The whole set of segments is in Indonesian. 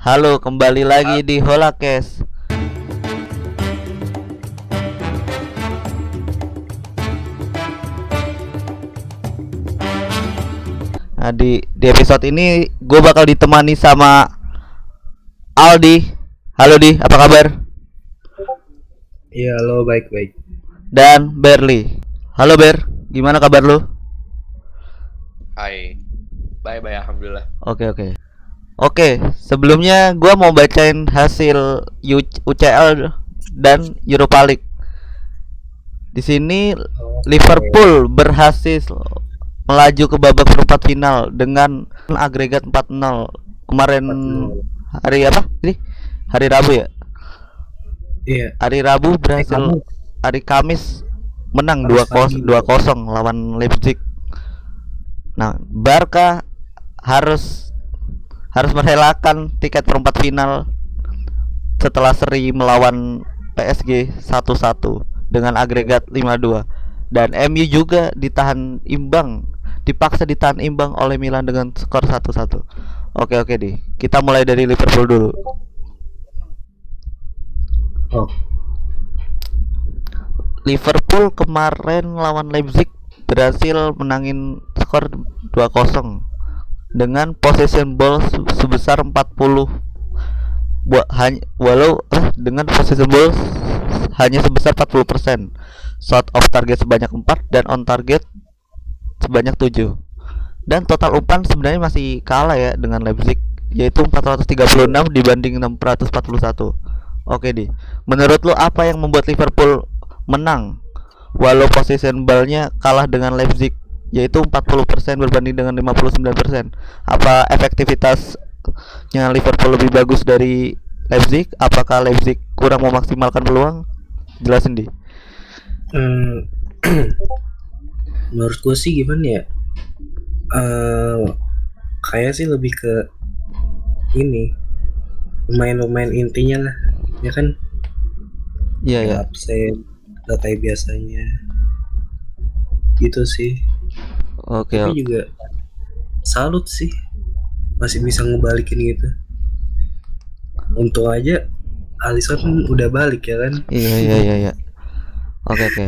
Halo, kembali lagi di Holakes. Nah, di di episode ini gue bakal ditemani sama Aldi. Halo Di, apa kabar? Iya, lo baik-baik. Dan Berli. Halo Ber, gimana kabar lu? Hai. Bye bye alhamdulillah. Oke oke. Oke, sebelumnya gua mau bacain hasil U- UCL dan Europa League. Di sini Liverpool berhasil melaju ke babak perempat final dengan agregat 4-0. Kemarin hari apa? Ini hari Rabu ya? Iya, Hari Rabu berhasil hari Kamis menang Kamis 2-0 pagi. 2-0 lawan Leipzig. Nah, Barca harus harus merelakan tiket perempat final setelah seri melawan PSG 1-1 dengan agregat 5-2 dan MU juga ditahan imbang dipaksa ditahan imbang oleh Milan dengan skor 1-1 oke oke deh kita mulai dari Liverpool dulu. Oh, Liverpool kemarin lawan Leipzig berhasil menangin skor 2-0 dengan possession ball se- sebesar 40 Wa- hanya walau eh, dengan possession ball hanya sebesar 40%. Shot off target sebanyak 4 dan on target sebanyak 7. Dan total umpan sebenarnya masih kalah ya dengan Leipzig yaitu 436 dibanding 641. Oke di. Menurut lo apa yang membuat Liverpool menang walau possession ballnya kalah dengan Leipzig yaitu 40% berbanding dengan 59%. Apa efektivitasnya Liverpool lebih bagus dari Leipzig? Apakah Leipzig kurang memaksimalkan peluang? Jelasin di. hmm, menurut gue sih gimana ya? Eh, kayak sih lebih ke ini pemain-pemain intinya lah, ya kan? Iya ya. Absen, kayak biasanya. Gitu sih. Oke. Tapi oke. juga salut sih, masih bisa ngebalikin gitu. Untung aja Alisson udah balik ya kan? Iya iya iya iya. Oke oke.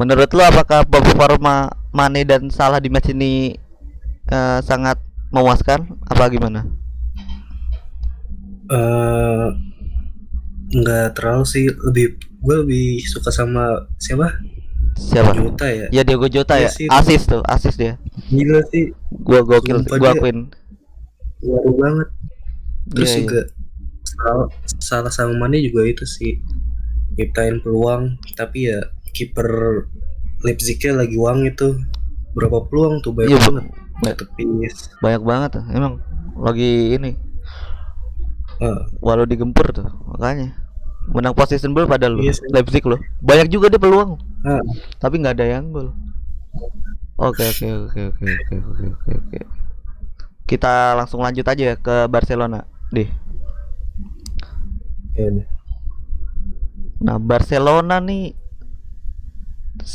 Menurut lo apakah performa Mane dan Salah di match ini eh, sangat memuaskan? Apa gimana? eh nggak terlalu sih lebih gue lebih suka sama siapa Siapa? Juta ya Ya Diogo Jota ya. Asis tuh, asis dia. gila sih Gua gokil, Sumpah gua akuin. baru banget terus Iya, iya. juga salah, salah sama Mane juga itu sih nyiptain peluang tapi ya kiper Leipzignya lagi uang itu berapa peluang tuh banyak Bu. banget tepis Banyak banget tuh. Emang lagi ini Eh, walau digempur tuh makanya menang position ball pada lu iya yes. Leipzig lo banyak juga dia peluang. Uh. tapi nggak ada yang gol. Oke oke oke oke oke oke oke kita langsung lanjut aja ke Barcelona deh iya, nah Barcelona nih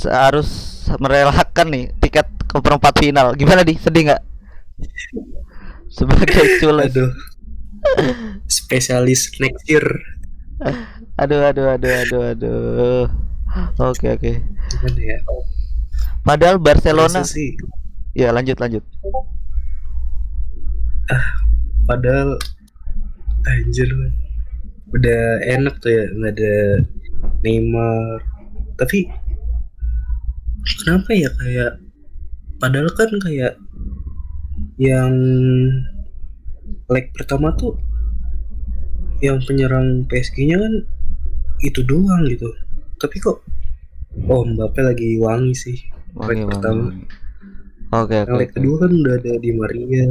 harus merelakan nih tiket ke perempat final. Gimana di? Sedih nggak? Sebagai culas spesialis next year. aduh aduh aduh aduh aduh. Oke oke. Ya padahal Barcelona Masa sih. Ya lanjut lanjut. Padahal anjir udah enak tuh ya nggak ada Neymar. Tapi kenapa ya kayak padahal kan kayak yang leg pertama tuh yang penyerang PSG-nya kan itu doang gitu tapi kok oh Mbappe lagi wangi sih leg Bang. pertama Oke, leg oke. kedua kan udah ada di Maria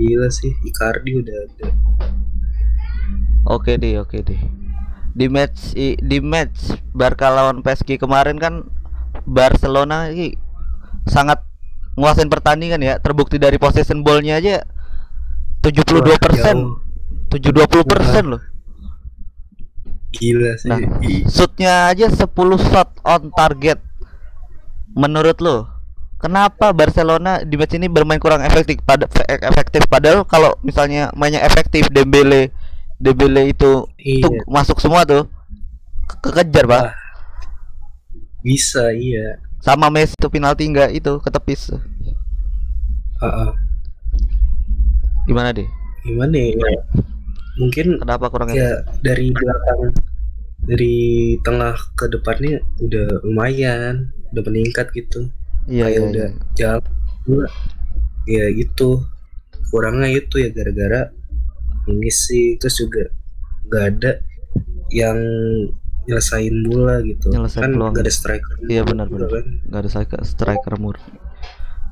gila sih Icardi udah ada Oke deh, oke deh. Di match di match Barca lawan PSG kemarin kan Barcelona ini sangat nguasain pertandingan ya. Terbukti dari possession ball-nya aja 72 persen, 720 persen loh. Gila sih Nah, shootnya aja 10 shot on target. Menurut lo kenapa Barcelona di match ini bermain kurang efektif pada efektif padahal kalau misalnya mainnya efektif Dembele Dembele itu Iya. tuh masuk semua tuh ke- kekejar pak Wah. Bisa iya. sama Messi itu penalti enggak itu ketepis Heeh. gimana deh Gimana ya? Mungkin kenapa kurang ya dari belakang dari tengah ke depannya udah lumayan, udah meningkat gitu. iya kayak iya, udah iya. jalan ya itu kurangnya itu ya gara-gara ini sih terus juga nggak ada yang nyelesain bola gitu Nyelesain kan peluang. nggak ada striker Iya, benar, benar. kan. nggak ada striker striker murni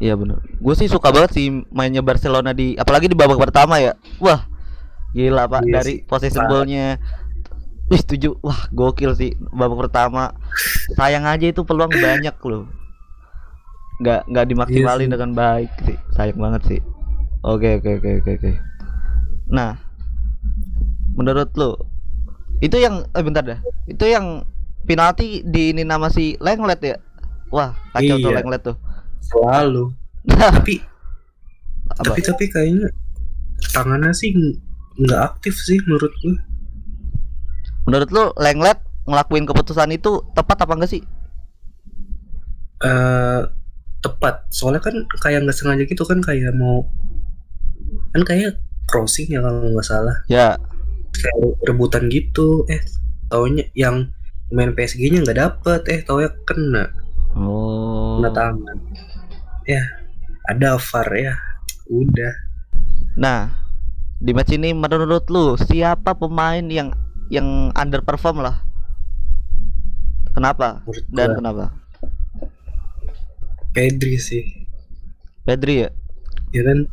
iya bener gue sih suka banget sih mainnya Barcelona di apalagi di babak pertama ya wah gila pak Iya dari possession parah. ballnya. Wih setuju. Wah gokil sih Babak pertama. Sayang aja itu peluang banyak loh. Nggak nggak dimaksimalin Iya sih. dengan baik sih. Sayang banget sih. Oke oke oke oke oke. Nah Menurut lo Itu yang Eh bentar dah. Itu yang Penalti di ini nama si Lenglet ya? Wah kacau tuh Iya. Lenglet tuh. Selalu. Tapi Apa? tapi tapi kayaknya tangannya sih nggak aktif sih menurut gue Menurut lo Lenglet ngelakuin keputusan itu tepat apa enggak sih? eh tepat. Soalnya kan kayak nggak sengaja gitu kan kayak mau kan kayak crossing ya kalau nggak salah. Ya. Kayak rebutan gitu. Eh taunya yang main PSG-nya nggak dapet. Eh taunya kena. Oh. Kena tangan. Ya ada VAR ya. Udah. Nah, di match ini menurut lu siapa pemain yang yang underperform lah? Kenapa? menurut Dan kenapa? Pedri sih Pedri ya? ya kan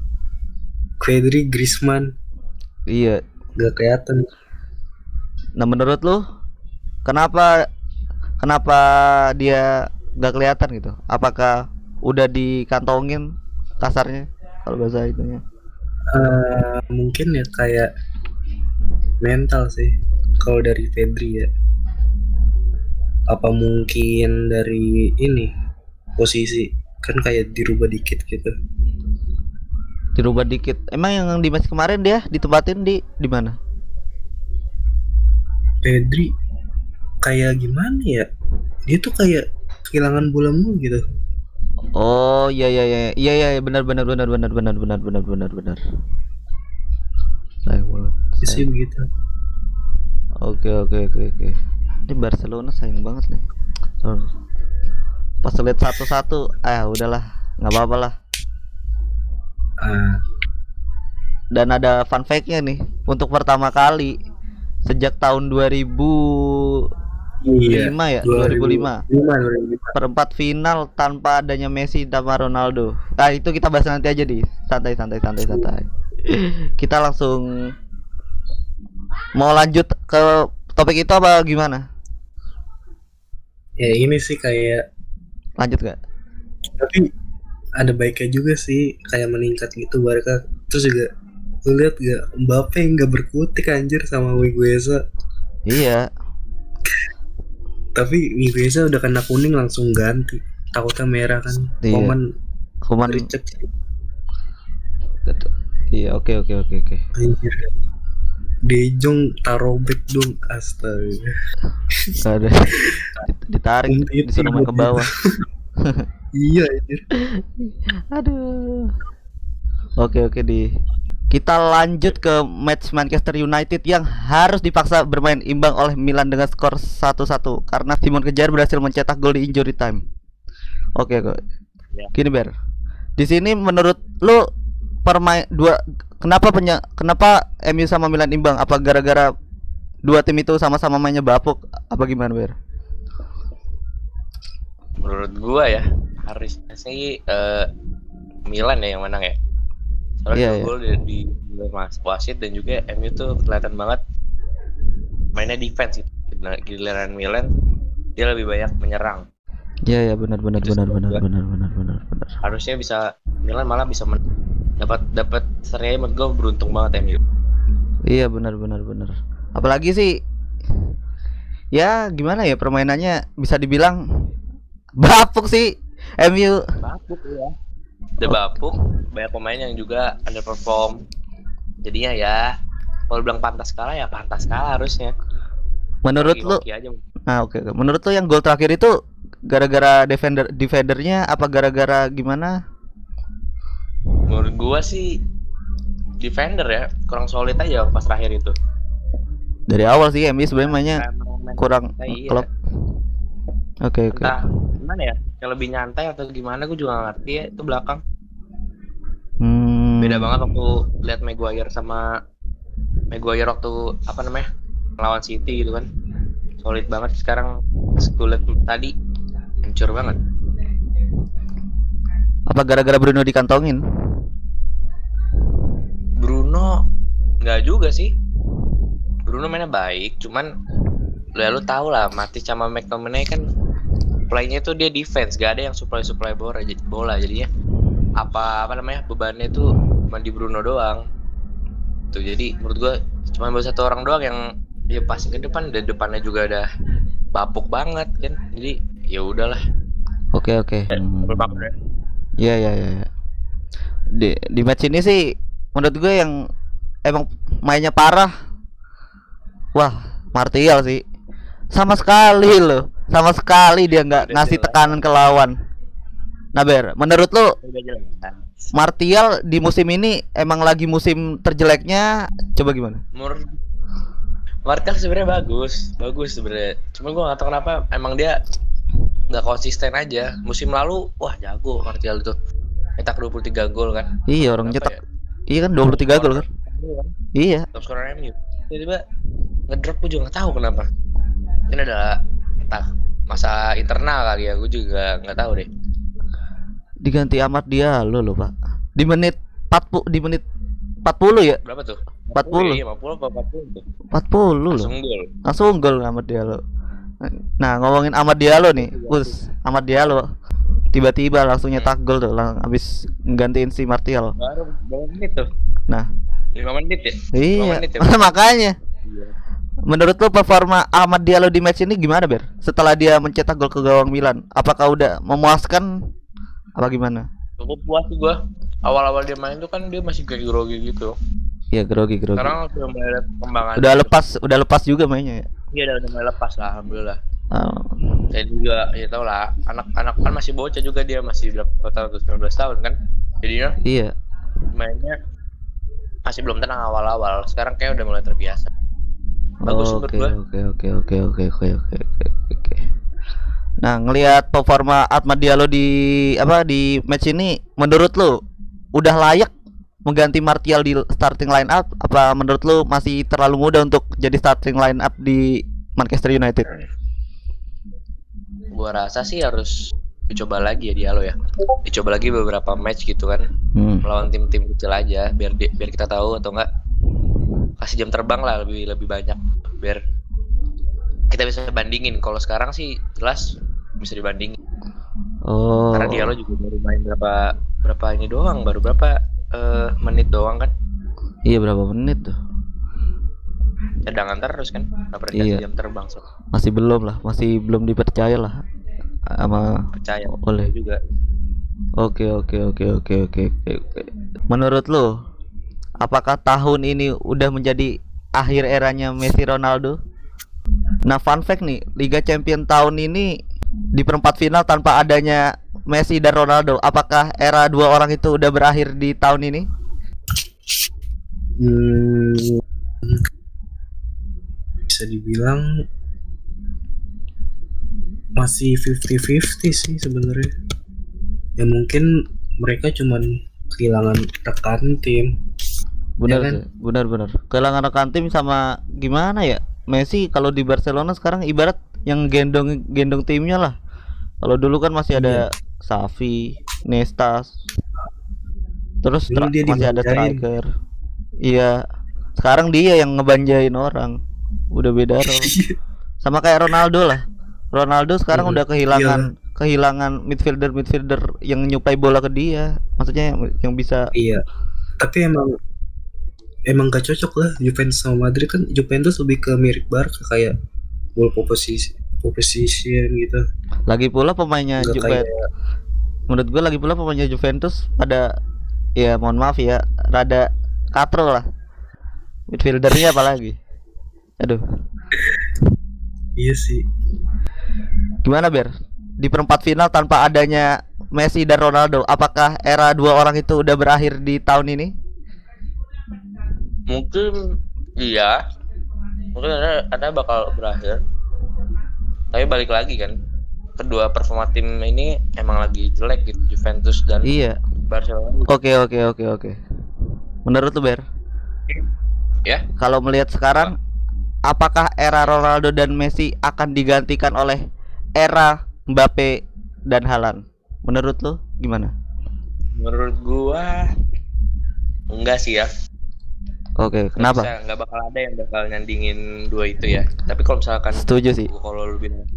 Pedri Griezmann Iya. nggak kelihatan Nah, menurut lu kenapa kenapa dia gak kelihatan gitu? Apakah udah dikantongin kasarnya kalau bahasa itunya? Eh, mungkin ya kayak mental sih kalau dari Pedri ya apa mungkin dari ini posisi kan kayak dirubah dikit gitu Dirubah dikit. Emang yang di match kemarin dia ditempatin di di mana? Pedri kayak gimana ya dia tuh kayak kehilangan bola mulu gitu Oh iya iya iya iya iya iya, benar benar benar benar benar benar benar benar benar. Sih begitu Oke oke oke oke. Ini Barcelona sayang banget nih. Pas lihat satu-satu, ah udahlah, nggak apa-apa lah. ah Dan ada fun fact-nya nih, untuk pertama kali sejak tahun 2005 iya ya, 2005. 2005 Perempat final tanpa adanya Messi dan Ronaldo. Nah, itu kita bahas nanti aja di santai santai santai santai. Kita langsung mau lanjut ke topik itu apa gimana? ya ini sih kayak Lanjut gak? tapi ada baiknya juga sih kayak meningkat gitu Barca terus juga lihat gak Mbappe nggak berkutik anjir sama Wigueza Iya, tapi Wigueza udah kena kuning langsung ganti takutnya merah kan Iya. Koman sih Iya, oke oke oke oke. anjir De Jong taruh back dong astaga Gak ada. Ditarik, disuruh main ke bawah. iya anjir Aduh. Oke oke di. Kita lanjut ke match Manchester United yang harus dipaksa bermain imbang oleh Milan dengan skor 1-1 karena Simon Kejar berhasil mencetak gol di injury time. Oke kok. Ya. Gini Ber. Di sini menurut lu permain dua kenapa penya, kenapa MU sama Milan imbang? Apa gara-gara dua tim itu sama-sama mainnya bapuk apa gimana Ber? Menurut gua ya harusnya sih eh, Milan ya yang menang ya. Soalnya iya. gol di, di di mas wasit dan juga MU tuh kelihatan banget mainnya defense gitu. Nah, giliran Milan dia lebih banyak menyerang. Iya ya benar benar Terus benar benar benar benar benar benar. Harusnya bisa Milan malah bisa men- dapat dapat seri menurut gua beruntung banget MU. Iya benar benar benar. Apalagi sih ya gimana ya permainannya bisa dibilang bapuk sih. MU bapuk ya udah bapuk banyak pemain yang juga underperform. Jadinya ya kalau bilang pantas kalah ya pantas kalah harusnya. Menurut lu aja nah oke oke. menurut lu yang gol terakhir itu gara-gara defender defendernya apa gara-gara gimana? Menurut gua sih defender ya kurang solid aja pas terakhir itu. Dari awal sih MU sebenarnya mainnya kurang iya. Oke oke. Entah gimana ya yang lebih nyantai atau gimana gue juga gak ngerti ya itu belakang. Hmm, beda banget waktu lihat Maguire sama Maguire waktu apa namanya lawan City gitu kan. Solid banget sekarang liat tadi hancur banget. Apa gara-gara Bruno dikantongin? Bruno nggak juga sih. Bruno mainnya baik cuman ya lu tau lah Mati sama McTominay kan playnya tuh dia defense gak ada yang supply supply bola bola jadinya apa apa namanya bebannya tuh cuma di Bruno doang tuh jadi menurut gua cuma baru satu orang doang yang dia passing ke depan dan depannya juga udah bapuk banget kan jadi ya udahlah oke oke Hmm. Double back deh. Iya iya iya. iya. Di di match ini sih menurut gue yang emang mainnya parah. Wah, Martial sih. Sama sekali loh. Sama sekali dia nggak ngasih jelas. tekanan ke lawan. Nah, Ber, menurut lu. Martial di musim ini emang lagi musim terjeleknya? Coba gimana? menurut Martial sebenarnya bagus bagus sebenarnya cuma gua nggak tahu kenapa emang dia nggak konsisten aja musim lalu wah jago Martial itu nyetak 23 gol kan Iya, orang cetak. ya? Iya kan 23 gol kan? Iya. top scorer MU tiba-tiba ngedrop gue juga nggak tahu kenapa ini adalah entah masa internal kali ya gue juga nggak tahu deh Diganti Ahmad Diallo loh, Pak. Di menit 40 di menit 40 ya? berapa tuh 40. iya 50 apa 40 tuh 40 loh. langsung gol langsung gol Ahmad Diallo. Nah ngomongin Ahmad Diallo nih, Gus Ahmad Diallo tiba-tiba langsung nyetak gol tuh, lang habis nggantiin si Martial. baru berapa menit tuh Nah, 5 menit ya iya, menit ya? makanya. iya Menurut lo performa Ahmad Diallo di match ini gimana Ber? Setelah dia mencetak gol ke gawang Milan, apakah udah memuaskan? Apa gimana? cukup puas sih gua awal-awal dia main tuh kan dia masih kayak grogi gitu Iya grogi grogi. sekarang udah mulai ada perkembangan Udah lepas, udah lepas juga mainnya ya. iya udah, udah mulai lepas lah alhamdulillah Oh, saya juga ya tau lah anak-anak kan masih bocah juga dia masih berapa tahun tuh 19 tahun kan jadinya iya. mainnya masih belum tenang awal-awal sekarang kayak udah mulai terbiasa Oke Oke oke oke oke oke oke oke. Nah ngelihat performa Atma Diallo di apa di match ini, menurut lo udah layak mengganti Martial di starting line up? Apa menurut lo masih terlalu muda untuk jadi starting line up di Manchester United? Gua rasa sih harus dicoba lagi ya Diallo ya. Dicoba lagi beberapa match gitu kan, hmm. melawan tim-tim kecil aja, biar biar kita tahu atau enggak kasih jam terbang lah lebih lebih banyak biar kita bisa bandingin kalau sekarang sih jelas bisa dibandingin Oh. karena Diallo juga baru main berapa berapa ini doang baru berapa eh, menit doang kan Iya berapa menit tuh? cadangan terus kan nggak pernah Iya. jam terbang so Masih belum lah, masih belum dipercaya lah sama percaya oleh. juga Oke oke oke oke oke oke oke. Menurut lo, apakah tahun ini udah menjadi akhir eranya Messi Ronaldo? Nah, fun fact nih, Liga Champion tahun ini di perempat final tanpa adanya Messi dan Ronaldo, apakah era dua orang itu udah berakhir di tahun ini? Hmm, bisa dibilang masih 50-50 sih sebenarnya. Ya mungkin mereka cuman kehilangan rekan tim. Benar, kan? sih, benar, benar. Kehilangan rekan tim sama gimana ya? Messi kalau di Barcelona sekarang ibarat yang gendong gendong timnya lah. Kalau dulu kan masih ada Safi, Nesta, terus Dulu dia masih ada striker. Iya. Sekarang dia yang ngebanjain orang. Udah beda role. Sama kayak Ronaldo lah. Ronaldo sekarang Hmm, udah kehilangan kehilangan midfielder midfielder yang nyuplai bola ke dia. Maksudnya yang, yang bisa Iya. Tapi emang emang gak cocok lah. Juventus sama Madrid kan Juventus lebih ke mirip Barca kayak ball position position gitu. lagi pula pemainnya Nggak kayak menurut gue lagi pula pemainnya Juventus pada ya mohon maaf ya rada katro lah. Midfieldernya apalagi? Aduh. Iya sih. gimana ber? Di perempat final tanpa adanya Messi dan Ronaldo apakah era dua orang itu udah berakhir di tahun ini Mungkin iya. Mungkin ada ada bakal berakhir. Tapi balik lagi kan. Kedua performa tim ini emang lagi jelek gitu Juventus dan iya Barcelona. oke oke oke oke menurut lu ber Ya, kalau melihat sekarang apakah era Ronaldo dan Messi akan digantikan oleh era Mbappe dan Haaland menurut lu gimana menurut gua enggak sih ya. Oke Nggak kenapa nggak bakal ada yang bakal nyandingin dua itu ya. Tapi kalau misalkan setuju sih kalau lu bilang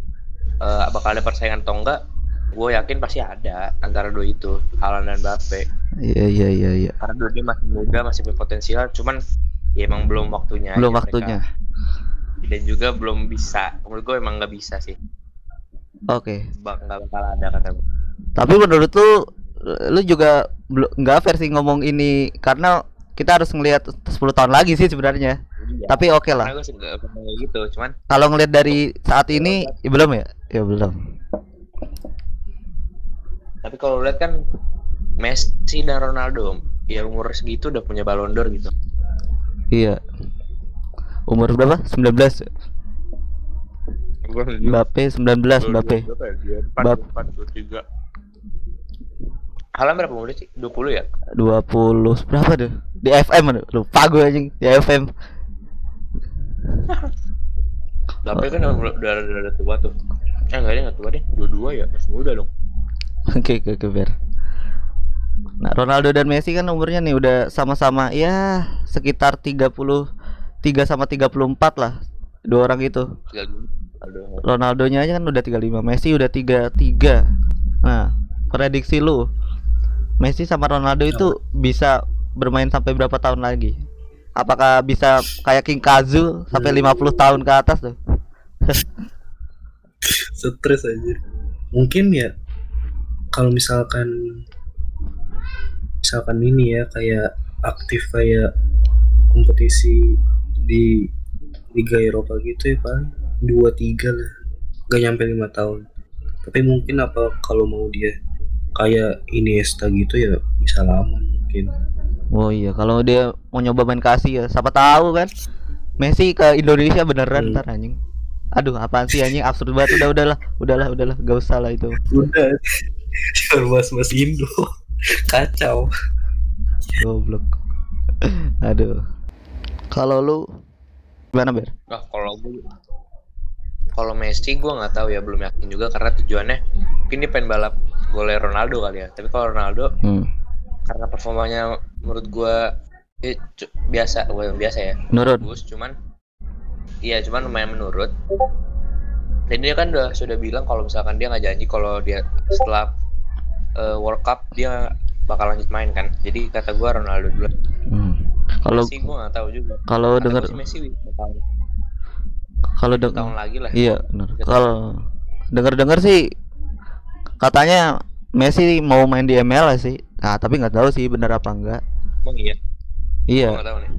eh, bakal ada persaingan atau enggak, gue yakin pasti ada antara dua itu, Haaland dan Mbappe. iya iya iya iya Karena dua dia masih muda, masih berpotensial, cuman ya emang belum waktunya. belum waktunya mereka. Dan juga belum bisa. Menurut gue emang nggak bisa sih. oke Bak nggak bakal ada kata gue. Tapi menurut lu lu juga nggak sih ngomong ini karena kita harus ngelihat 10 tahun lagi sih sebenarnya. Iya. Tapi oke lah. Pernah kayak gitu, cuman Kalau ngelihat dari saat ini ya belum ya? Ya belum. tapi kalau lihat kan Messi dan Ronaldo ya umur segitu udah punya Ballon d'Or gitu. Iya. Umur berapa? 19. Mbappe 19 Mbappe. Bap- Halan berapa umurnya sih? 20 ya? 20 berapa tuh? Di FM aduh, lupa gue anjing di FM. Mbappe kan udah, udah, udah, tua tuh. Eh enggak dia enggak tua deh, dua-dua ya, masih muda dong. Oke oke oke Ber. Nah Ronaldo dan Messi kan umurnya nih udah sama-sama ya sekitar 33 sama 34 lah dua orang itu. Ronaldonya aja kan udah 35, Messi udah 33. Nah, prediksi lu Messi sama Ronaldo itu bisa bermain sampai berapa tahun lagi? Apakah bisa kayak King Kazu sampai 50 tahun ke atas tuh? Stres aja. Mungkin ya kalau misalkan misalkan ini ya kayak aktif kayak kompetisi di Liga Eropa gitu ya paling dua tiga lah gak nyampe lima tahun tapi mungkin apa kalau mau dia kayak Iniesta gitu ya bisa lama mungkin Oh iya, kalau dia mau nyoba main kasih ya, siapa tahu kan. Messi ke Indonesia beneran Hmm. ntar anjing. Aduh, apaan sih anjing absurd banget udah udahlah, udahlah, udahlah, gak usah lah itu. udah mas mas Indo kacau Goblok. Aduh. Kalau lu gimana, Ber? Nah, kalau gue kalau Messi gue nggak tahu ya belum yakin juga karena tujuannya mungkin dia pengen balap golnya Ronaldo kali ya. Tapi kalau Ronaldo Hmm. karena performanya menurut gue eh, biasa gue biasa ya. Menurut? Bagus cuman iya cuman lumayan menurut. Dan dia kan udah sudah bilang kalau misalkan dia nggak janji kalau dia setelah eh, World Cup dia bakal lanjut main kan. Jadi kata gue Ronaldo dulu. Hmm. kalau Messi gue nggak tahu juga. kalau dengar gua sih Messi bakal kalau tahun dengar lagi lah iya benar. Kalau dengar-dengar sih katanya Messi mau main di MLS sih. Nah, tapi nggak tahu sih benar apa enggak. Emang iya Iya, nggak tahu nih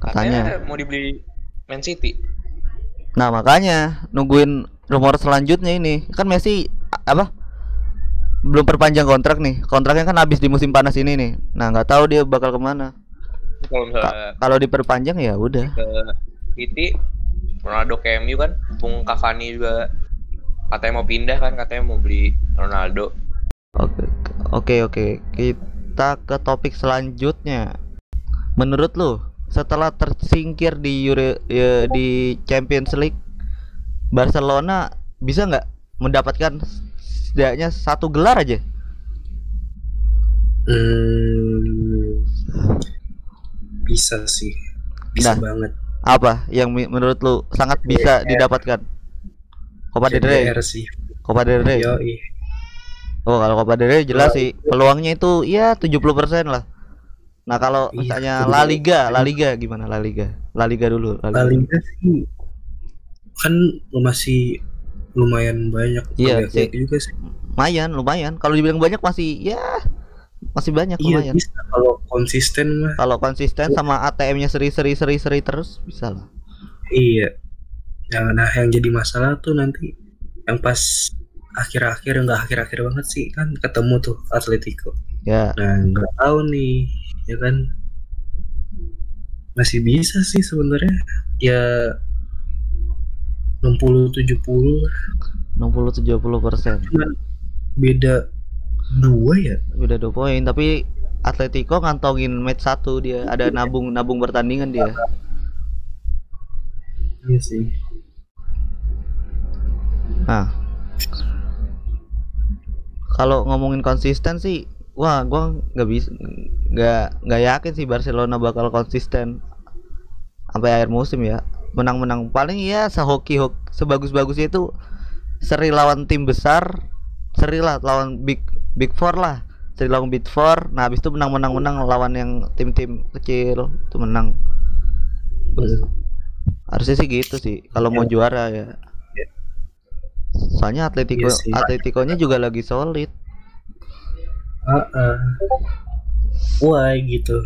katanya. Katanya mau dibeli Man City. Nah, makanya nungguin rumor selanjutnya ini. Kan Messi apa? Belum perpanjang kontrak nih. Kontraknya kan habis di musim panas ini nih. Nah, nggak tahu dia bakal ke mana. Kalau misalnya Ka- kalau diperpanjang ya udah. ke City, Ronaldo ke MU kan, Bung Cavani juga katanya mau pindah kan, katanya mau beli Ronaldo. Oke, oke, oke. Kita ke topik selanjutnya. Menurut lu, setelah tersingkir di Euro, ya, di Champions League, Barcelona bisa nggak mendapatkan setidaknya satu gelar aja? Hmm, bisa sih, bisa Nah. banget. Apa yang menurut lu sangat bisa didapatkan? Copa del Rey, sih. Copa del Rey. Yoi. Oh, kalau Copa del Rey jelas sih peluangnya itu ya 70% lah. Nah, kalau Iya, misalnya. La Liga, La Liga gimana La Liga? La Liga dulu, La La Liga. Liga sih kan masih lumayan banyak Iya, Liga sih. juga sih. lumayan lumayan kalau dibilang banyak masih ya masih banyak iya lumayan. bisa. Kalau konsisten mah. Kalau konsisten sama ATM-nya seri-seri seri-seri terus bisa lah. Iya. Yang nah yang jadi masalah tuh nanti yang pas akhir-akhir nggak akhir-akhir banget sih kan ketemu tuh Atletico. Ya. Nah nggak tahu nih ya kan. Masih bisa sih sebenarnya. Ya 60 70 lah. 60 70 persen. Beda dua ya? Udah dua poin tapi Atletico ngantongin match satu dia. Ada nabung nabung pertandingan dia. Iya sih. Nah. Kalau ngomongin konsisten sih wah gua nggak bisa nggak nggak yakin sih Barcelona bakal konsisten sampai akhir musim ya. Menang-menang paling ya sehoki hok sebagus-bagusnya itu seri lawan tim besar seri lah lawan big big four lah. Seri lawan big four. Nah habis itu menang-menang menang lawan yang tim-tim kecil itu menang. Harusnya sih gitu sih kalau mau juara ya. Iya. soalnya Atletico Iya sih. Atletico-nya juga lagi solid. Ah ah. why gitu.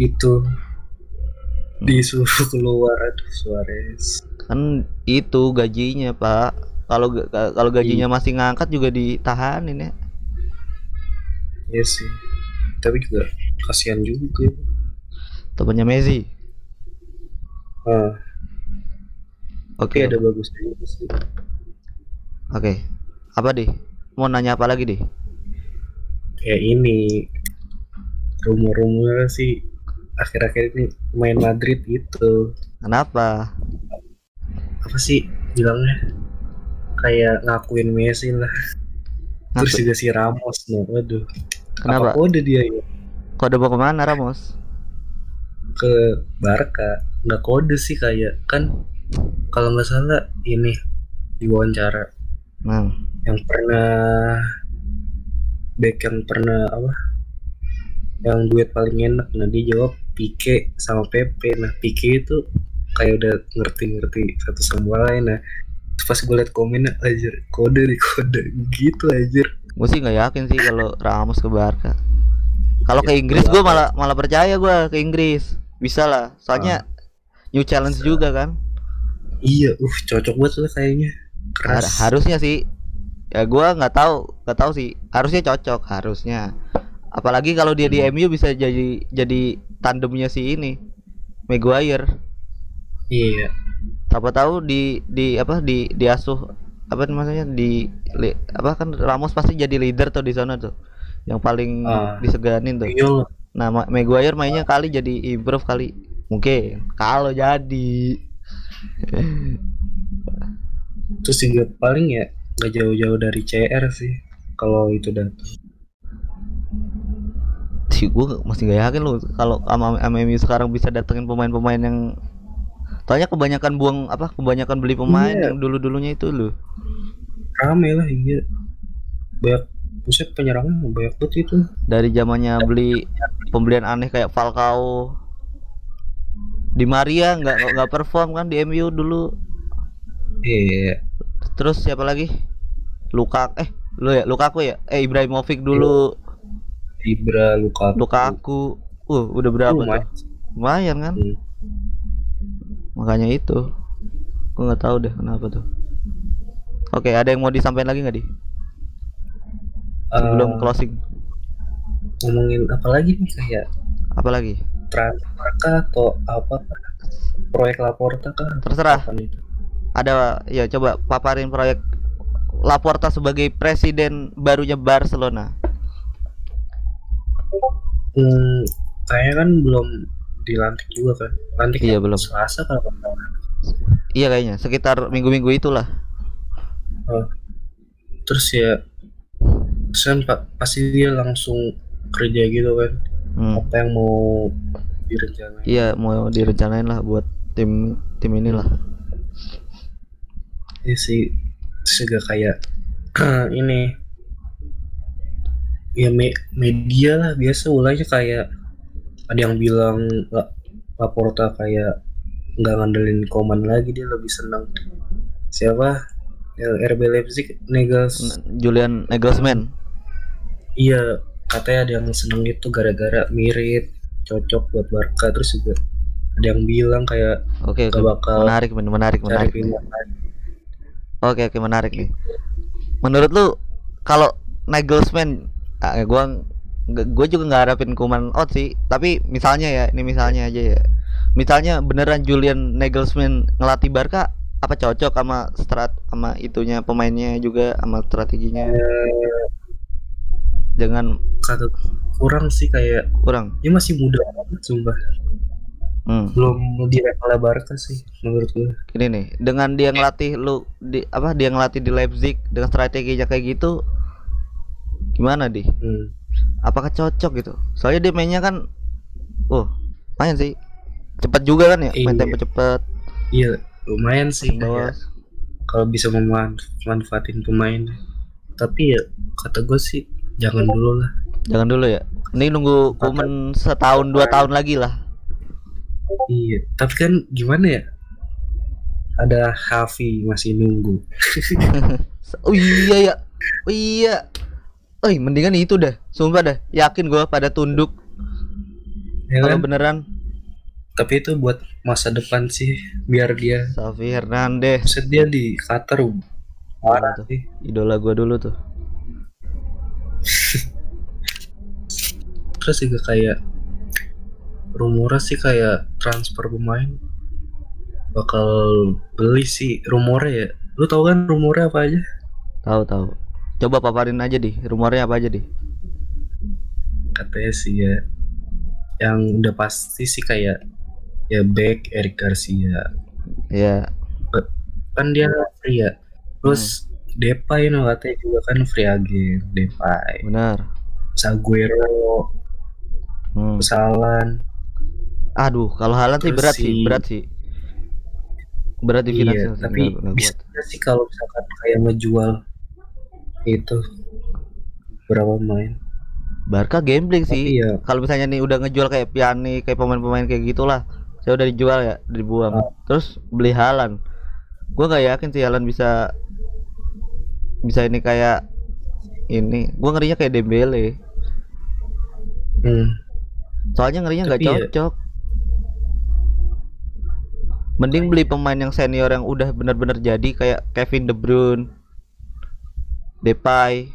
Itu. Disuruh keluar aduh Suarez. Kan itu gajinya pak kalau kalau gajinya masih ngangkat juga ditahanin ya. Iya sih. Tapi juga kasihan juga temannya Messi. Ah. Oke. Tapi ada bagusnya juga sih. Oke. Apa deh mau nanya apa lagi deh kayak ini rumor-rumor sih akhir-akhir ini main Madrid itu kenapa? Apa sih bilangnya kayak ngakuin Messi lah. Terus Ngaku- juga si Ramos no waduh kenapa? Apa kode dia ya? Kode mau ke mana Ramos? Ke Barca. Nggak kode sih kayak kan kalau nggak salah ini diwawancara. Nah. Yang pernah back yang pernah apa? Yang duet paling enak nah dia jawab Pique sama Pepe. Nah Pique itu kayak udah ngerti-ngerti satu sama lain nah. Terus pas gue liat komennya aja kode di kode. Gitu aja gue sih nggak yakin sih kalau Ramos ke Barca. Kalau Ya, ke Inggris gua gue malah malah percaya gue ke Inggris. Bisa lah soalnya new challenge Bisa. juga kan. Iya uh cocok banget lah kayaknya. Har- harusnya sih ya gua nggak tahu nggak tahu sih. Harusnya cocok harusnya. Apalagi kalau dia di MU bisa jadi jadi tandemnya si ini Maguire. Iya siapa tahu di di apa di diasuh apa namanya di li- apa kan Ramos pasti jadi leader tuh di sana tuh. Yang paling Ah. diseganin tuh. Iya. Lah nah Ma- Maguire mainnya kali jadi improve kali. Mungkin kalau jadi. Terus juga paling ya nggak jauh-jauh dari CR sih kalau itu datang. Sih gue masih gak yakin loh kalau sama sama MU sekarang bisa datengin pemain-pemain yang Soalnya kebanyakan buang apa kebanyakan beli pemain Iya. yang dulu-dulunya itu loh. rame lah iya banyak buset penyerangnya banyak banget itu Dari zamannya beli pembelian aneh kayak Falcao. Di Maria nggak nggak perform kan di MU dulu. iya Terus siapa lagi? Luka eh lu ya Lukaku ya? Eh Ibrahimovic dulu. Ibra Lukaku Lukaku. Uh, udah berapa? Lumayan. Lumayan kan? Hmm. Makanya itu. Gue nggak tahu deh kenapa tuh. Oke, ada yang mau disampaikan lagi nggak di? Sebelum Eh, closing. ngomongin apa lagi nih kayak Apa lagi? transfer atau apa proyek Laporta kah Terserah. Itu? Ada ya coba paparin proyek Laporta sebagai presiden barunya Barcelona. Hmm, kayaknya kan belum dilantik juga kan lantik Iya, belum. Selasa kalau nggak. Iya kayaknya sekitar minggu-minggu itulah. terus ya terus kan pa- pasti dia langsung kerja gitu kan Hmm. apa yang mau direncanain Iya mau direncanain lah buat tim tim inilah. ya sih juga kayak ini ya me- media lah biasa ulahnya kayak ada yang bilang La- Laporta kayak nggak ngandelin Koman lagi dia lebih senang. Siapa? RB Leipzig Nagels. Julian Nagelsmann. Iya katanya ada yang seneng itu gara-gara mirip cocok buat Barca. Terus juga ada yang bilang kayak oke oke. bakal menarik men- menarik menarik. oke oke menarik nih. Menurut lu kalau Nagelsmann ah, gua gue juga nggak harapin kuman out sih. Tapi misalnya ya ini misalnya aja ya. Misalnya beneran Julian Nagelsmann ngelatih Barca apa cocok sama strat sama itunya pemainnya juga sama strateginya? Eh, jangan. kata kurang sih kayak kurang. dia masih muda banget sumpah. Hmm. belum di level Barca sih menurut gue ini nih dengan dia ngelatih lu di apa dia ngelatih di Leipzig dengan strateginya kayak gitu gimana di? Hmm. Apakah cocok gitu? Soalnya dia mainnya kan oh main sih. Cepat juga kan ya main Iya. tempo cepet. Iya lumayan sih kayak kalau bisa memanfaatin pemain. Tapi ya kata gue sih jangan dulu lah. Jangan dulu ya? Ini nunggu Kuman setahun dua tahun lagi lah. Iya tapi kan gimana ya? Ada Hafi masih nunggu. Oh iya ya oh iya Eh, mendingan itu dah. Sumpah dah. Yakin gua pada tunduk ya kalau kan? beneran tapi itu buat masa depan sih biar dia Xavi Hernandez Buset, dia di Qatar parah tuh? idola gua dulu tuh. terus juga kayak rumornya sih kayak transfer pemain bakal beli sih rumornya ya lu tau kan rumornya apa aja Tahu tahu. Coba paparin aja di rumornya apa aja di. katanya sih ya yang udah pasti sih kayak ya back Eric Garcia Ya, kan dia free ya terus Depay no katanya juga kan free agent Depay benar. Saguero Hmm. Salan Aduh, kalau Halan sih berat sih, si- berat sih. Berat di iya finansial sih, tapi bisa sih kalau misalkan kayak ngejual itu berapa main Barca gambling sih. ya Kalau misalnya nih udah ngejual kayak Piani, kayak pemain-pemain kayak gitulah. Saya udah dijual ya, dibuang. Ah. Terus beli Halan. Gua nggak yakin sih Halan bisa bisa ini kayak ini. Gua ngerinya kayak Dembele. hmm, Soalnya ngerinya nggak ya- cocok. Mending beli pemain yang senior yang udah benar-benar jadi kayak Kevin De Bruyne, Depay.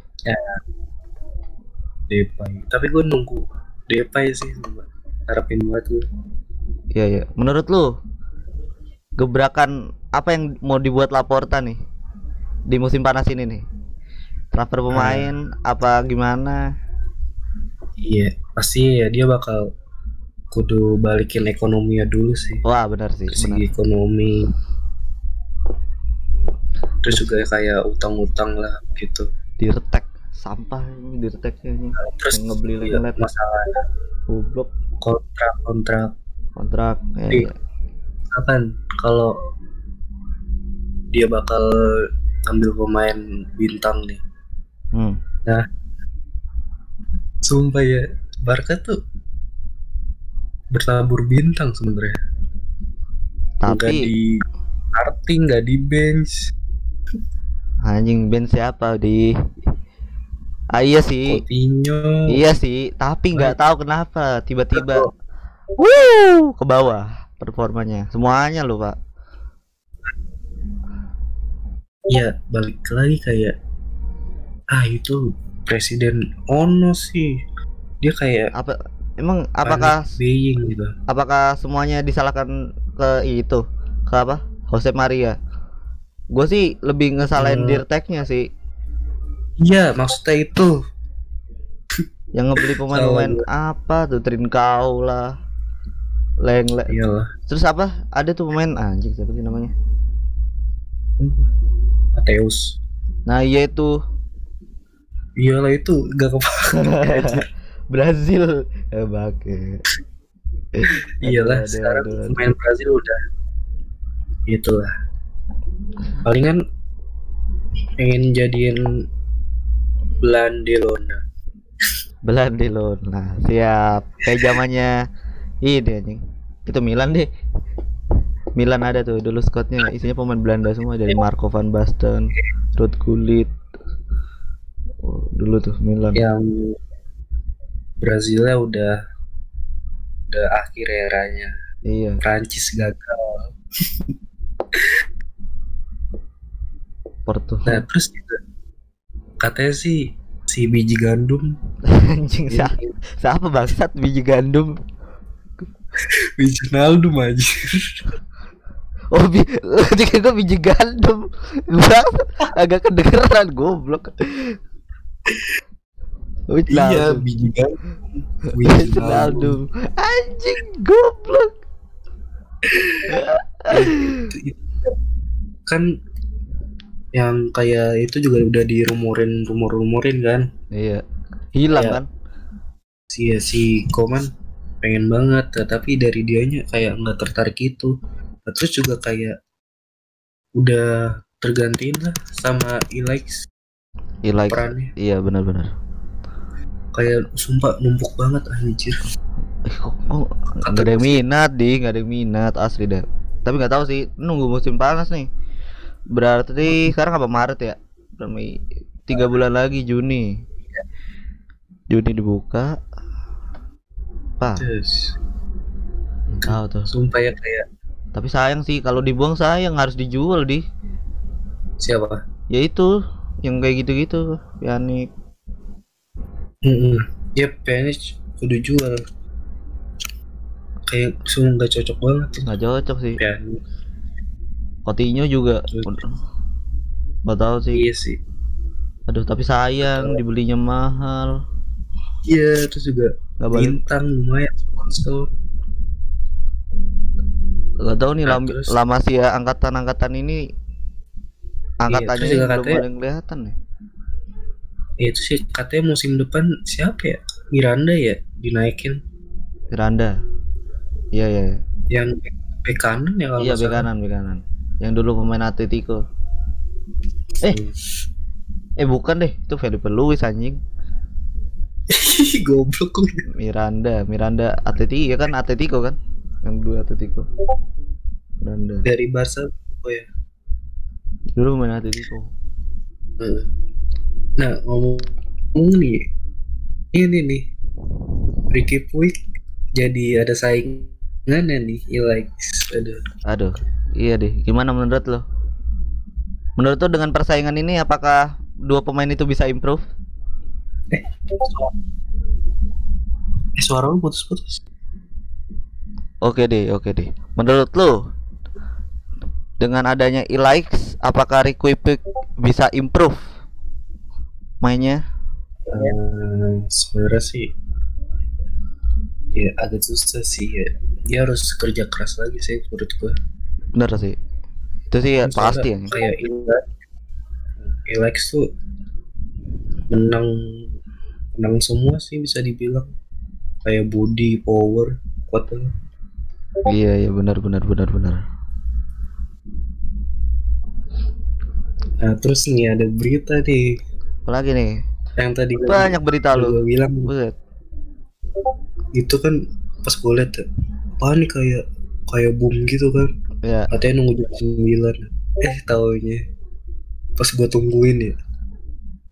Depay tapi gue nunggu Depay sih sumpah. harapin banget gue Iya ya. Menurut lu gebrakan apa yang mau dibuat Laporta nih di musim panas ini nih? Transfer pemain apa gimana? iya pasti ya dia bakal kudu balikin ekonominya dulu sih Wah benar sih, segi benar. ekonomi terus juga kayak utang-utang lah gitu Dirtek sampah ini dirteknya ini. terus Yang ngebeli iya, lagi masalah goblok kontrak kontrak kontrak ya, Iya. ya. kan kalau dia bakal ambil pemain bintang nih Hmm. sumpah ya Barca tuh bertabur bintang sebenarnya nggak Tapi di starting nggak di bench anjing Ben siapa di Ah iya sih. Coutinho Iya sih, tapi nggak tahu kenapa tiba-tiba wuh ke bawah performanya. Semuanya loh, Pak. ya balik lagi kayak ah itu presiden Ono sih dia kayak Apa emang apakah buying gitu apakah semuanya disalahkan ke itu? Ke apa? Jose Maria. Gue sih lebih ngesalahin Hmm. Dirteknya sih iya maksudnya itu yang ngebeli pemain-pemain apa tuh Trincao lah. Lengle. iyalah Terus apa? Ada tuh pemain anjing siapa sih namanya? Mateus Nah, iya itu iyalah itu gak kepake Brazil. Eh, bake. iyalah Aduh, sekarang aduh, aduh. pemain Brazil udah itulah palingan pengen jadiin Blandelona Belandilon. Nah, siap. Kayak zamannya ini anjing. Itu Milan deh. Milan ada tuh dulu squadnya isinya pemain Belanda semua dari Marco van Basten, Ruud Gullit. Oh, dulu tuh Milan. yang Brazilnya udah udah akhir eranya Iya. Prancis gagal Porto. nah terus juga katanya sih si biji gandum Anjing sa siapa bangsat biji gandum? biji naldum aja Oh, bi jadi gue biji gandum. Bang, agak kedengeran goblok. iya Wijnaldum. biji gandum biji naldum Wijnaldum. Anjing goblok. Kan yang kayak itu juga udah dirumorin rumor-rumorin kan Iya. Hilang Iya. kan? si si Koman pengen banget tapi dari dianya kayak nggak tertarik itu Nah, terus juga kayak udah tergantiin lah sama Iya like. perannya Iya benar-benar. kayak sumpah numpuk banget anjir Eh, kok, kok nggak ada yang minat di, nggak ada yang minat asli deh. Tapi nggak tahu sih, nunggu musim panas nih. Berarti sekarang apa Maret ya? Mei. Tiga bulan lagi Juni. Juni dibuka. Pak, terus tahu tuh. sumpah ya kayak Tapi sayang sih kalau dibuang sayang harus dijual di. siapa Ya itu yang kayak gitu-gitu, Pianik. Mm-mm. ya Pjanic udah jual kayak sungguh nggak cocok banget Nggak cocok sih. Pjanic Coutinho juga. Tahu sih. iya sih Aduh, tapi sayang dibelinya mahal. iya terus juga Nggak balik. bintang lumayan sponsor Gak tahu nih Nah, terus- lama sih ya angkatan-angkatan ini angkatannya juga belum katanya- ada yang kelihatan nih. Ya, itu sih katanya musim depan siapa ya Miranda ya dinaikin Miranda. Iya iya. iya. yang bek kanan ya kalau Iya kanan bek kanan. Yang dulu pemain Atletico. Eh, eh bukan deh, itu Felipe Luis anjing. goblok kok Miranda, Miranda Atletico ya kan Atletico kan? Yang dulu Atletico. Miranda. dari Barca oh ya Dulu pemain Atletico. Nah ngomong ngomong nih ini nih Ricky Puig jadi ada saingannya nih Ilex aduh Aduh, iya deh. Gimana menurut lo? Menurut lo dengan persaingan ini apakah dua pemain itu bisa improve? eh suara lu putus-putus Oke deh, oke deh. Menurut lo dengan adanya Ilaix, apakah Puig bisa improve mainnya? Eh, sebenarnya sih ya agak susah sih ya dia harus kerja keras lagi sih menurut gua Bener sih. Itu sih ya, pasti ya. kayak Ilex tuh menang menang semua sih bisa dibilang kayak body power kuatnya Iya, iya benar benar benar benar. nah terus nih ada berita nih Apalagi nih? yang tadi Banyak berita lu. bilang Buset. itu kan pas gue liat apaan nih kayak kayak boom gitu kan Ya, katanya nunggu jam 9 eh taunya. Pas gue tungguin ya.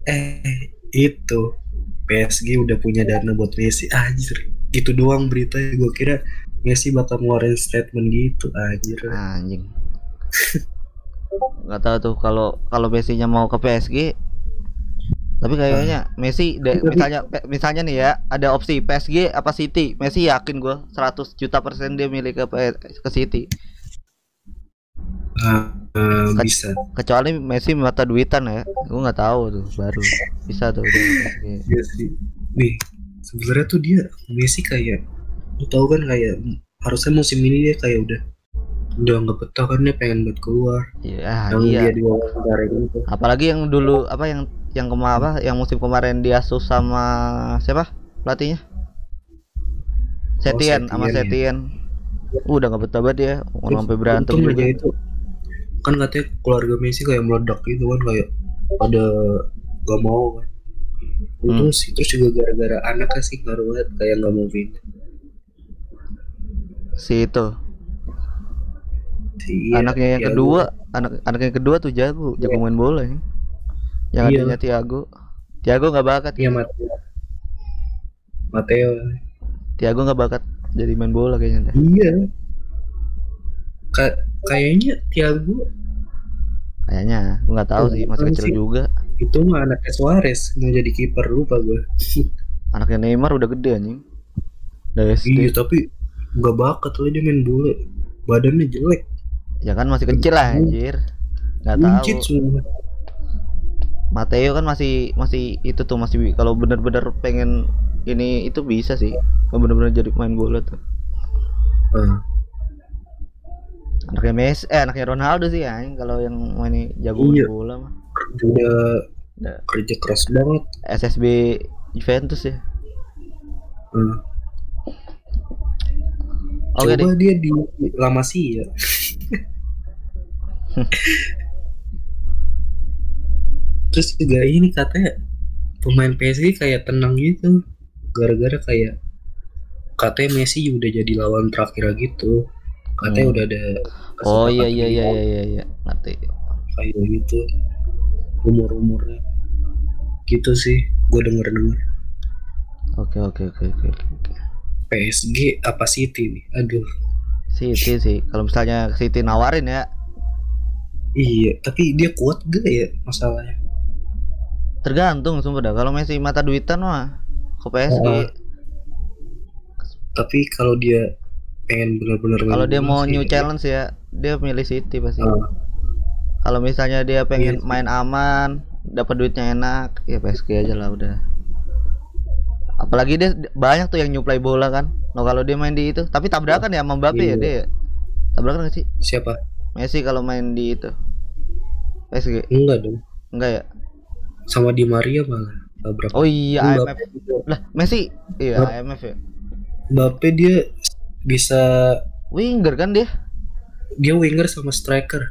Eh itu. PSG udah punya dana buat Messi anjir. Itu doang berita gue kira Messi bakal ngeluarin statement gitu. Anjir. Anjing. Nggak tahu tuh kalau kalau Messi-nya mau ke PSG. Tapi kayaknya Messi de- misalnya misalnya nih ya, ada opsi PSG apa City. Messi yakin gua 100 juta persen dia milih ke ke City. Eh, Ke- bisa Kecuali Messi mata duitan ya. Gua nggak tahu tuh baru. Bisa tuh. Iya sih nih sebenarnya tuh dia Messi kayak lu tahu kan kayak harusnya musim ini dia kayak udah udah nggak betah kan dia pengen buat keluar Iya, yang iya. dia diwawancara gitu Apalagi yang dulu apa yang yang kema apa yang musim kemarin dia sus sama siapa pelatihnya? Setien sama Oh, Setien, Setien. Uh, udah nggak betah banget ya, Terus sampai berantem juga. itu kan katanya keluarga Messi kayak meledak gitu kan kayak ada gak mau kan Hmm. sih terus juga gara-gara anaknya sih ngaruh banget kayak nggak mau pindah Si itu Iya, anaknya yang kedua anak anaknya yang kedua tuh jago jago main bola ya. yang Iya. adanya Tiago Tiago nggak bakat Iya Mateo. Mateo. Tiago nggak bakat jadi main bola kayaknya. Iya. Ka- kayaknya Thiago kayaknya gua nggak tahu sih masih apaan kecil sih? juga itu mah anaknya Suarez mau jadi kiper lupa gue. anaknya Neymar udah gede anjing udah SD Iya tapi nggak bakat lah dia main bola. Badannya jelek. ya kan masih kecil lah anjir nggak tahu semua. Mateo kan masih masih itu tuh masih kalau bener-bener pengen ini itu bisa sih kalau bener-bener jadi main bola tuh Ah, anaknya Messi eh anaknya Ronaldo sih ya kalau yang main jago Iya. bola mah udah kerja keras banget. SSB Juventus ya Ah. oke Coba deh dia di La Masia. Terus juga ini katanya pemain PSG kayak tenang gitu. Gara-gara kayak katanya Messi udah jadi lawan terakhir gitu. Katanya Hmm. udah ada oh iya iya iya iya iya iya. Ngerti. Kayak gitu. Umur-umurnya gitu sih gue denger denger oke oke oke oke oke. PSG apa City nih? Aduh. City sih. Kalau misalnya City nawarin ya. Iya tapi dia kuat gak ya masalahnya? Tergantung sumpah dah. Kalau Messi mata duitan mah ke PSG Oh. tapi kalau dia pengen benar-benar main kalau dia mau sih, new challenge ya dia milih City pasti. Ah, kalau misalnya dia pengen Iya sih. main aman dapat duitnya enak ya PSG aja lah udah. Apalagi dia banyak tuh yang nyuplai bola kan. No kalau dia main di itu tapi tabrakan ya sama Mbappe ya Iya. dia ya? tabrakan gak sih? Siapa? Messi kalau main di itu PSG enggak dong. Enggak ya? Sama Di Maria malah tabrak oh iya Mbappe IMF lah Messi? Iya Mbappe. IMF ya? Mbappe dia bisa winger kan dia dia winger sama striker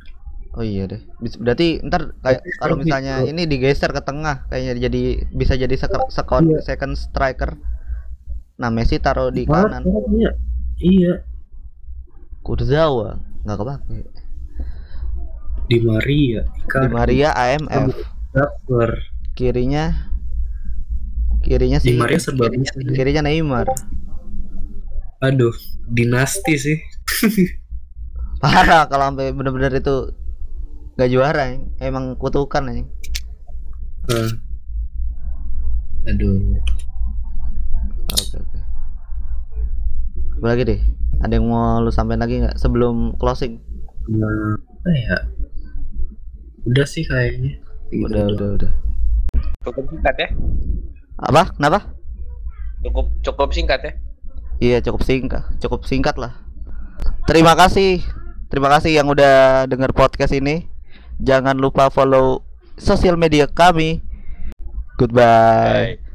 Oh iya deh. Berarti ntar kayak kalau misalnya gitu. ini digeser ke tengah kayaknya jadi bisa jadi sek- second, Iya. second striker. Nah, Messi taruh di Malah kanan. iya iya Kurzawa nggak kepake. Di Maria Di Icardi, Maria AMF. Draxler. Kirinya kirinya Di sih Maria serba bisa kirinya Neymar. Aduh dinasti sih Parah kalau sampai bener-bener itu nggak juara ya. emang kutukan ya. Ah. aduh Oke oke. Apa lagi deh? Ada yang mau lu sampein lagi nggak sebelum closing? nah ya udah sih kayaknya Gitu Udah doang. udah udah. Cukup singkat ya. Apa? Kenapa? Cukup cukup singkat ya. Iya cukup singkat, cukup singkat lah. Terima kasih, terima kasih yang udah denger podcast ini. Jangan lupa follow sosial media kami. Goodbye. Bye.